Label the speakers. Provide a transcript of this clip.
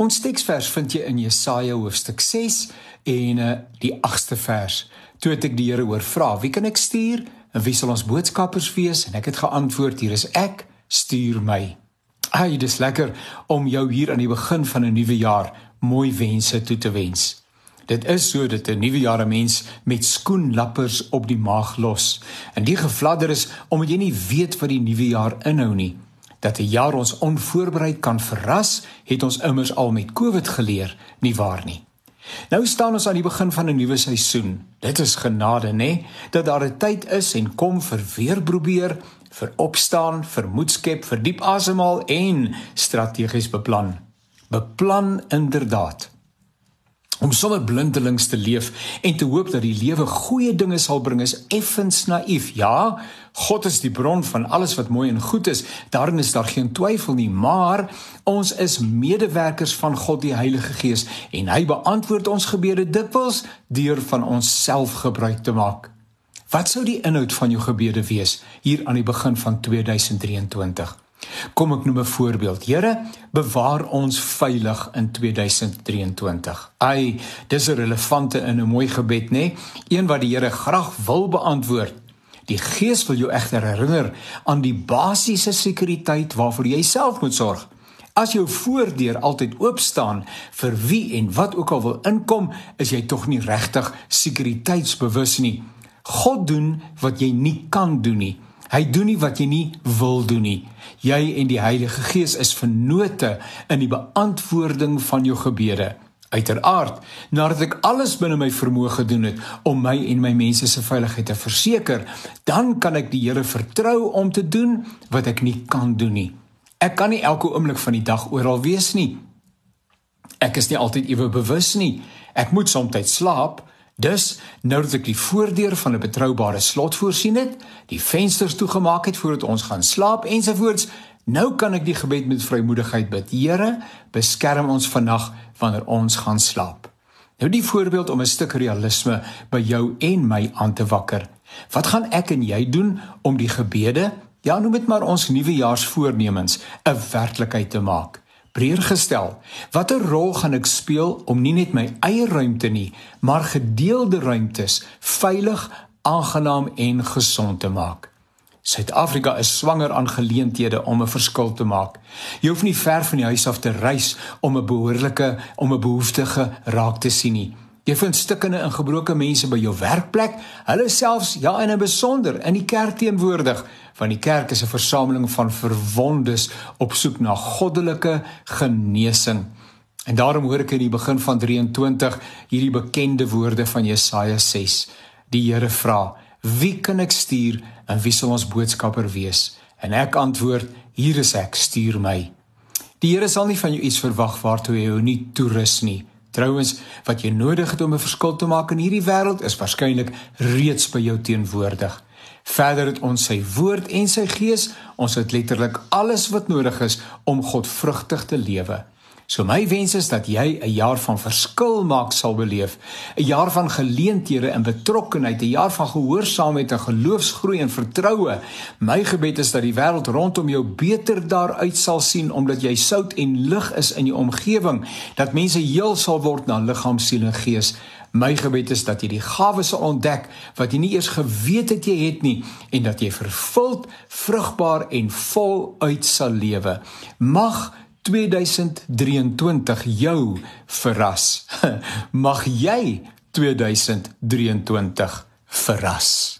Speaker 1: Ons teksvers vind jy in Jesaja hoofstuk 6 en uh, die 8ste vers. Toe het ek die Here oor vra, "Wie kan ek stuur? En wie sal ons boodskappers wees?" En ek het geantwoord, "Hier is ek, stuur my." Ai, dis lekker om jou hier aan die begin van 'n nuwe jaar mooi wense toe te wens. Dit is so dat 'n nuwe jaar 'n mens met skoenlappers op die maag los. En die gefladder is omdat jy nie weet wat die nuwe jaar inhou nie. Dat 'n jaar ons onvoorbereid kan verras, het ons immers al met Covid geleer, nie waar nie? Nou staan ons aan die begin van 'n nuwe seisoen. Dit is genade, nê? Dat daar 'n tyd is en kom vir weer probeer, vir opstaan, vir moed skep, vir diep asemhaal en strategies beplan. Beplan inderdaad om sommer blindelings te leef en te hoop dat die lewe goeie dinge sal bring is effens naïef. Ja, God is die bron van alles wat mooi en goed is. Daarin is daar geen twyfel nie, maar ons is medewerkers van God die Heilige Gees en hy beantwoord ons gebede dikwels deur van onsself gebruik te maak. Wat sou die inhoud van jou gebede wees hier aan die begin van 2023? Kom ek noem 'n voorbeeld. Here, bewaar ons veilig in 2023. Ai, dis 'n relevante en 'n mooi gebed, nê? Een wat die Here graag wil beantwoord. Die Gees wil jou egter herinner aan die basiese sekuriteit waarvoor jy self moet sorg. As jou voordeur altyd oop staan vir wie en wat ook al wil inkom, is jy tog nie regtig sekuriteitsbewus nie. God doen wat jy nie kan doen nie. Hy doen nie wat jy nie wil doen nie. Jy en die Heilige Gees is vennote in die beantwoording van jou gebede. Uiteraard, nadat ek alles binne my vermoë gedoen het om my en my mense se veiligheid te verseker, dan kan ek die Here vertrou om te doen wat ek nie kan doen nie. Ek kan nie elke oomblik van die dag oral wees nie. Ek is nie altyd ewe bewus nie. Ek moet soms slaap, Dus nou dat ek die voordeur van 'n betroubare slot voorsien het, die vensters toegemaak het voordat ons gaan slaap ensovoorts, nou kan ek die gebed met vrymoedigheid bid. Here, beskerm ons vannag wanneer ons gaan slaap. Nou die voorbeeld om 'n stuk realisme by jou en my aan te wakker. Wat gaan ek en jy doen om die gebede, ja, noem dit maar ons nuwejaarsvoornemens, 'n werklikheid te maak? Breër gestel. Watter rol gaan ek speel om nie net my eie ruimte nie, maar gedeelde ruimtes veilig, aangenaam en gesond te maak? Suid-Afrika is swanger aan geleenthede om 'n verskil te maak. Jy hoef nie ver van die huis af te reis om 'n behoorlike om 'n behoeftige raak te sien nie. Jy vind stikkende en gebroke mense by jou werkplek, hulle selfs ja in 'n besonder in die kerk teenwoordig, want die kerk is 'n versameling van verwondes op soek na goddelike genesing. En daarom hoor ek in die begin van 23 hierdie bekende woorde van Jesaja 6. Die Here vra: "Wie kan ek stuur en wie sal ons boodskapper wees?" En ek antwoord: "Hier is ek, stuur my." Die Here sal nie van jou iets verwag waartoe jy jou nie toerus nie. Trouwens, wat jy nodig het om 'n verskil te maak in hierdie wêreld is waarskynlik reeds by jou teenwoordig. Verder het ons sy woord en sy gees, ons het letterlik alles wat nodig is om God vrugtig te lewe. So my wens is dat jy 'n jaar van verskil maak sal beleef, 'n jaar van geleenthede en betrokkenheid, 'n jaar van gehoorsaamheid en geloofsgroei en vertroue. My gebed is dat die wêreld rondom jou beter daaruit sal sien omdat jy sout en lig is in die omgewing, dat mense heel sal word na liggaam, siel en gees. My gebed is dat jy die gawes sal ontdek wat jy nie eers geweet het jy het nie en dat jy vervuld, vrugbaar en vol uit sal lewe. Mag 2023 jou verras. Mag jy 2023 verras.